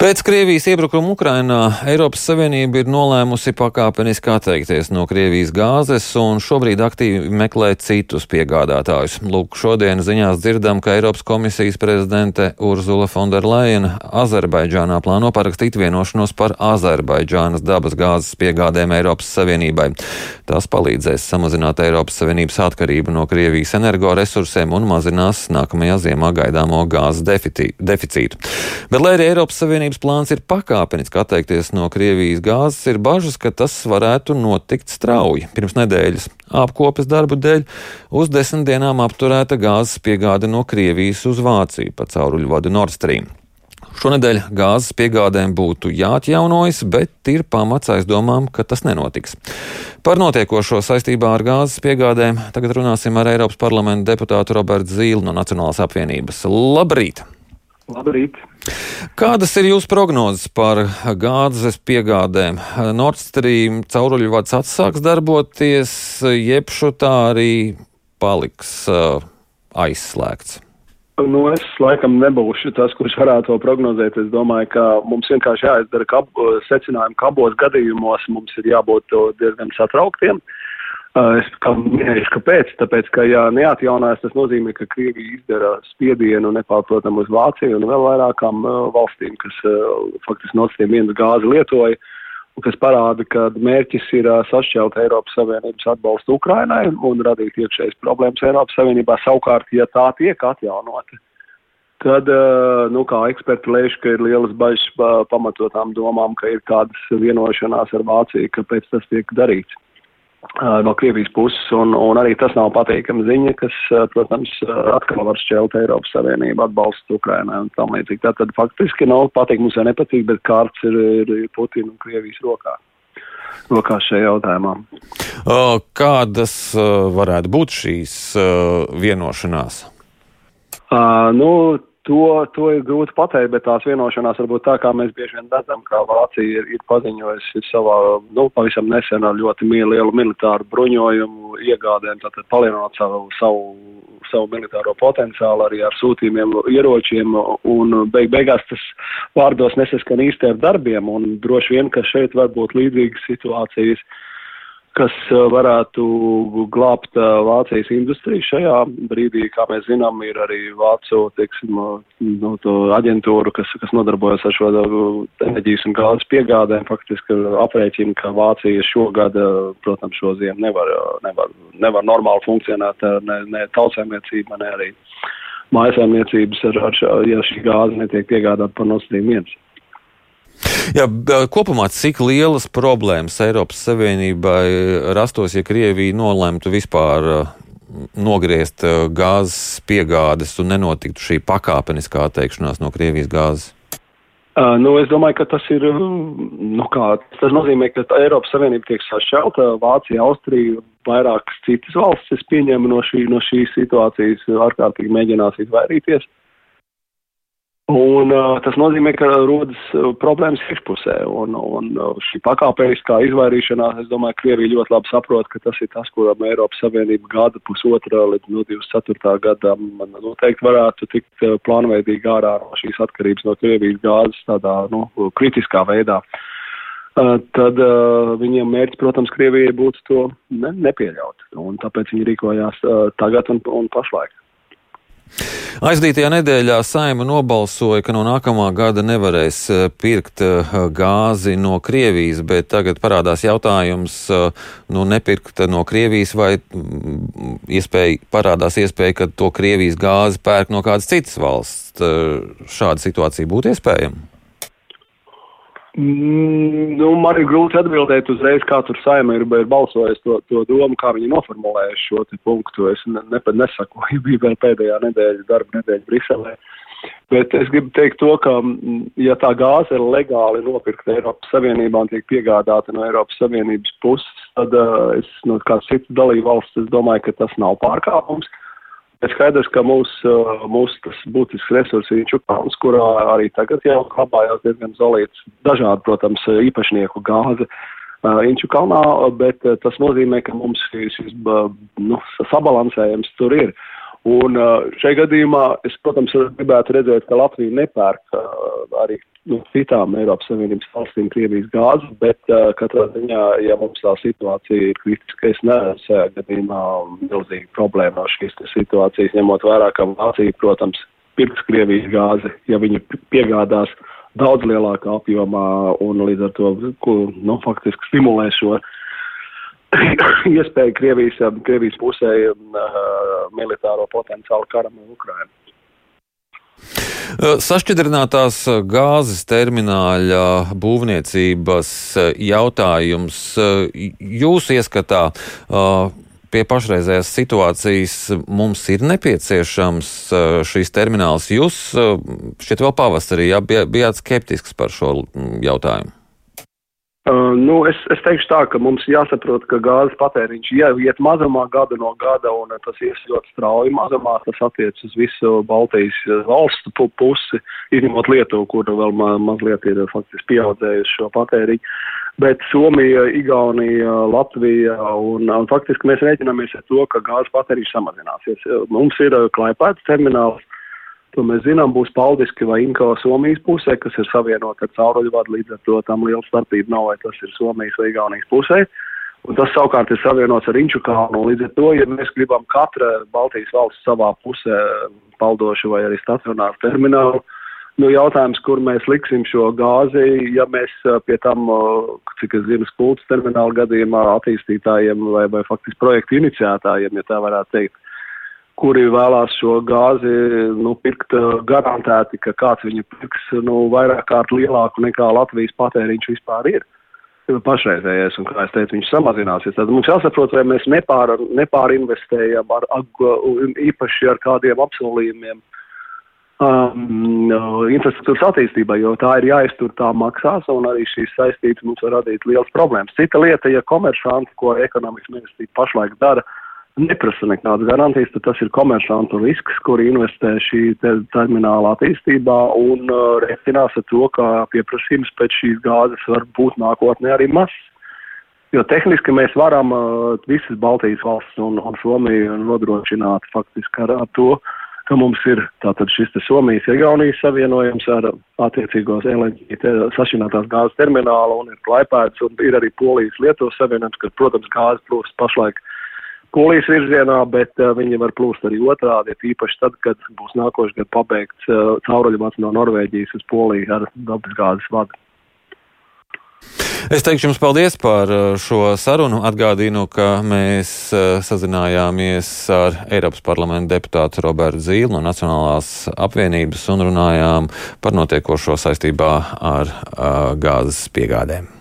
Pēc Krievijas iebrukuma Ukrainā Eiropas Savienība ir nolēmusi pakāpeniski atteikties no Krievijas gāzes un šobrīd aktīvi meklē citus piegādātājus. Lūk, šodien ziņās dzirdam, ka Eiropas komisijas prezidente Urzula Fonderleina Azerbaidžānā plāno parakstīt vienošanos par Azerbaidžānas dabas gāzes piegādēm Eiropas Savienībai. Tas palīdzēs samazināt Eiropas Savienības atkarību no Krievijas energoresursiem un mazinās nākamajā ziemā gaidāmo gāzes deficītu. Bet, lai arī Eiropas Savienība Savienības plāns ir pakāpeniski atteikties no Krievijas gāzes, ir bažas, ka tas varētu notikt strauji. Pirms nedēļas apkopes darbu dēļ uz desmit dienām apturēta gāzes piegāde no Krievijas uz Vāciju pa cauruļu vadu Nord Stream. Šonadēļ gāzes piegādēm būtu jāatjaunojas, bet ir pamats aizdomām, ka tas nenotiks. Par notiekošo saistībā ar gāzes piegādēm tagad runāsim ar Eiropas parlamenta deputātu Robertu Zīlu no Nacionālās apvienības. Labrīt! Labrīt! Kādas ir jūsu prognozes par gāzes piegādēm? Nord Stream cauruļvads atsāks darboties, jeb šutā arī paliks uh, aizslēgts? Nu, es laikam nebūšu tas, kurš varētu to prognozēt. Es domāju, ka mums vienkārši jāizdara kab, secinājumi, ka abos gadījumos mums ir jābūt diezgan satrauktiem. Uh, Es minēju, kāpēc. Tāpēc, ka, ja neatjaunās, tas nozīmē, ka Krievija izdara spiedienu nepārprotam uz Vāciju un vēl vairākām uh, valstīm, kas uh, faktiski Nord Stream 1 gāzi lietoja, un kas parāda, ka mērķis ir sašķelt Eiropas Savienības atbalstu Ukrainai un radīt iekšējas problēmas Eiropas Savienībā. Savukārt, ja tā tiek atjaunota, tad, nu, kā eksperti lēš, ka ir lielas bažas pamatotām domām, ka ir kādas vienošanās ar Vāciju, kāpēc tas tiek darīts no Krievijas puses, un, un arī tas nav patīkama ziņa, kas, protams, atkal var šķelt Eiropas Savienību atbalstu Ukrainai un tam līdzīgi. Tātad faktiski nav patīk mums vai nepatīk, bet kārts ir, ir, ir Putina un Krievijas rokā. Rokās šajā jautājumā. Kādas varētu būt šīs vienošanās? Uh, nu, To, to ir grūti pateikt, bet tās vienošanās varbūt tā, kā mēs bieži vien redzam, kā Vācija ir, ir paziņojusi savā, nu, pavisam nesen ar ļoti lielu militāru bruņojumu iegādēm, tātad palielinot savu, savu, savu militāro potenciālu arī ar sūtījumiem ieročiem, un beig beigās tas vārdos nesaskan īsti ar darbiem, un droši vien, ka šeit var būt līdzīgas situācijas kas uh, varētu glābt uh, Vācijas industriju šajā brīdī. Kā mēs zinām, ir arī Vācu teiksim, uh, no nu, aģentūra, kas, kas nodarbojas ar šo enerģijas un gāzes piegādēm. Faktiski aprēķina, ka Vācija šogad, protams, šo ziemu nevar, nevar, nevar normāli funkcionēt ne, ne tautsēmniecība, ne arī mājasēmniecības, ar, ar, ja šī gāze netiek piegādāta par Nord Stream 1. Jā, kopumā cik lielas problēmas Eiropas Savienībai rastos, ja Krievija nolemtu vispār uh, nogriezt uh, gāzes piegādes un nenotiktu šī pakāpeniskā atteikšanās no Krievijas gāzes? Uh, nu, es domāju, ka tas ir, nu kā, tas nozīmē, ka Eiropas Savienība tiek sašķelta, Vācija, Austrija, vairākas citas valstis, es pieņemu no, šī, no šīs situācijas ārkārtīgi mēģinās izvairīties. Uh, Un, uh, tas nozīmē, ka rodas uh, problēmas iekšpusē, un, un uh, šī pakāpeniskā izvairīšanās, es domāju, Krievija ļoti labi saprot, ka tas ir tas, kuram Eiropas Savienība gada pusotra līdz no 24. gadam noteikti varētu tikt uh, plānveidīgi ārā no šīs atkarības no Krievijas gāzes tādā, nu, kritiskā veidā. Uh, tad uh, viņiem mērķis, protams, Krievijai būtu to ne, nepieļaut, un tāpēc viņi rīkojās uh, tagad un, un pašlaik. Aizdītajā nedēļā saima nobalsoja, ka no nākamā gada nevarēs eh, pirkt eh, gāzi no Krievijas, bet tagad parādās jautājums, eh, nu, nepirkt no Krievijas vai mm, iespēja, parādās iespēja, ka to Krievijas gāzi pērk no kādas citas valsts. Šāda situācija būtu iespējama? Mm, nu, man ir grūti atbildēt uzreiz, kā tur saima ir, ir balsojis to, to domu, kā viņi noformulējuši šo punktu. Es ne, ne, nesakoju, bija vēl pēdējā nedēļa, darba nedēļa Briselē. Bet es gribu teikt to, ka, mm, ja tā gāze ir legāli nopirkta Eiropas Savienībā un tiek piegādāta no Eiropas Savienības puses, tad uh, es no kāds cits dalību valsts, es domāju, ka tas nav pārkāpums. Uh, Ir skaidrs, ka mūsu mūs tas būtisks resurs ir Čukāns, kurā arī tagad jau klabājās diezgan zolīts dažādu, protams, īpašnieku gāze. Inču kalnā, bet tas nozīmē, ka mums šis nu, sabalansējums tur ir. Un šajā gadījumā es, protams, gribētu redzēt, ka Latvija nepērk arī nu, citām Eiropas Savienības valstīm Krievijas gāzi, bet uh, katrā ziņā, ja mums tā situācija ir kritiska, es neredzu šajā gadījumā milzīgi problēma no šīs situācijas, ņemot vērā, ka Vācija, protams, pirks Krievijas gāzi, ja viņi piegādās daudz lielākā apjomā un līdz ar to, nu, faktiski stimulē šo iespēju Krievijas, Krievijas pusē uh, militāro potenciālu karam ar Ukrainu. Sašķidrinātās gāzes termināļa būvniecības jautājums jūsu ieskatā pie pašreizējās situācijas mums ir nepieciešams šīs termināls. Jūs šķiet vēl pavasarī jā, bijāt skeptisks par šo jautājumu. Uh, nu, es, es teikšu tā, ka mums jāsaprot, ka gāzes patēriņš jau iet mazumā gada no gada, un tas ies ļoti strauji mazumā. Tas attiec uz visu Baltijas valstu pusi, izņemot Lietuvu, kur vēl ma mazliet ir faktiski pieaudzējusi šo patēriņu. Bet Somija, Igaunija, Latvija, un, un faktiski mēs rēķinamies ar to, ka gāzes patēriņš samazināsies. Mums ir klaipēts termināls To mēs zinām, būs Paldiski vai Inko Somijas pusē, kas ir savienota ar cauruļvadu, līdz ar to tam liela starpība nav, vai tas ir Somijas vai Igaunijas pusē. Un tas savukārt ir savienots ar Inču kalnu. Līdz ar to, ja mēs gribam katra Baltijas valsts savā pusē paldošu vai arī stacionāru terminālu, nu jautājums, kur mēs liksim šo gāzi, ja mēs pie tam, cik es zinu, skultas terminālu gadījumā attīstītājiem vai, vai faktiski projektu iniciētājiem, ja tā varētu teikt, kuri vēlās šo gāzi nu, pirkt eh, garantēti, ka kāds viņu pirks nu, vairāk kārt lielāku nekā Latvijas patēriņš vispār ir. Pašreizējais, un kā es teicu, viņš samazināsies. Tad mums jāsaprot, vai mēs nepār, nepārinvestējam ar, īpaši ar kādiem apsolījumiem um, infrastruktūras attīstībai, jo tā ir jāiztur, tā maksās, un arī šīs saistības mums var radīt liels problēmas. Cita lieta, ja komeršanti, ko ekonomikas ministrija pašlaik dara, uh, neprasa nekādas garantijas, tad tas ir komersantu risks, kuri investē šī te termināla attīstībā un uh, reiķinās ar to, ka pieprasījums pēc šīs gāzes var būt nākotnē arī mazs. Jo tehniski mēs varam uh, visas Baltijas valsts un, un Somiju nodrošināt faktiski ar, ar to, ka mums ir tātad šis te Somijas Igaunijas savienojums ar attiecīgos LNG sašķinātās gāzes terminālu un ir klaipēts un ir arī Polijas Lietuvas savienojums, kas, protams, gāzes plūst pašlaik polijas virzienā, bet uh, viņi var plūst arī otrādi, īpaši tad, kad būs nākošais gads pabeigts uh, cauruļvats no Norvēģijas uz Poliju ar dabasgāzes vadu. Es teikšu jums paldies par šo sarunu. Atgādinu, ka mēs sazinājāmies ar Eiropas parlamenta deputātu Robertu Zīlu no Nacionālās apvienības un runājām par notiekošo saistībā ar gāzes piegādēm.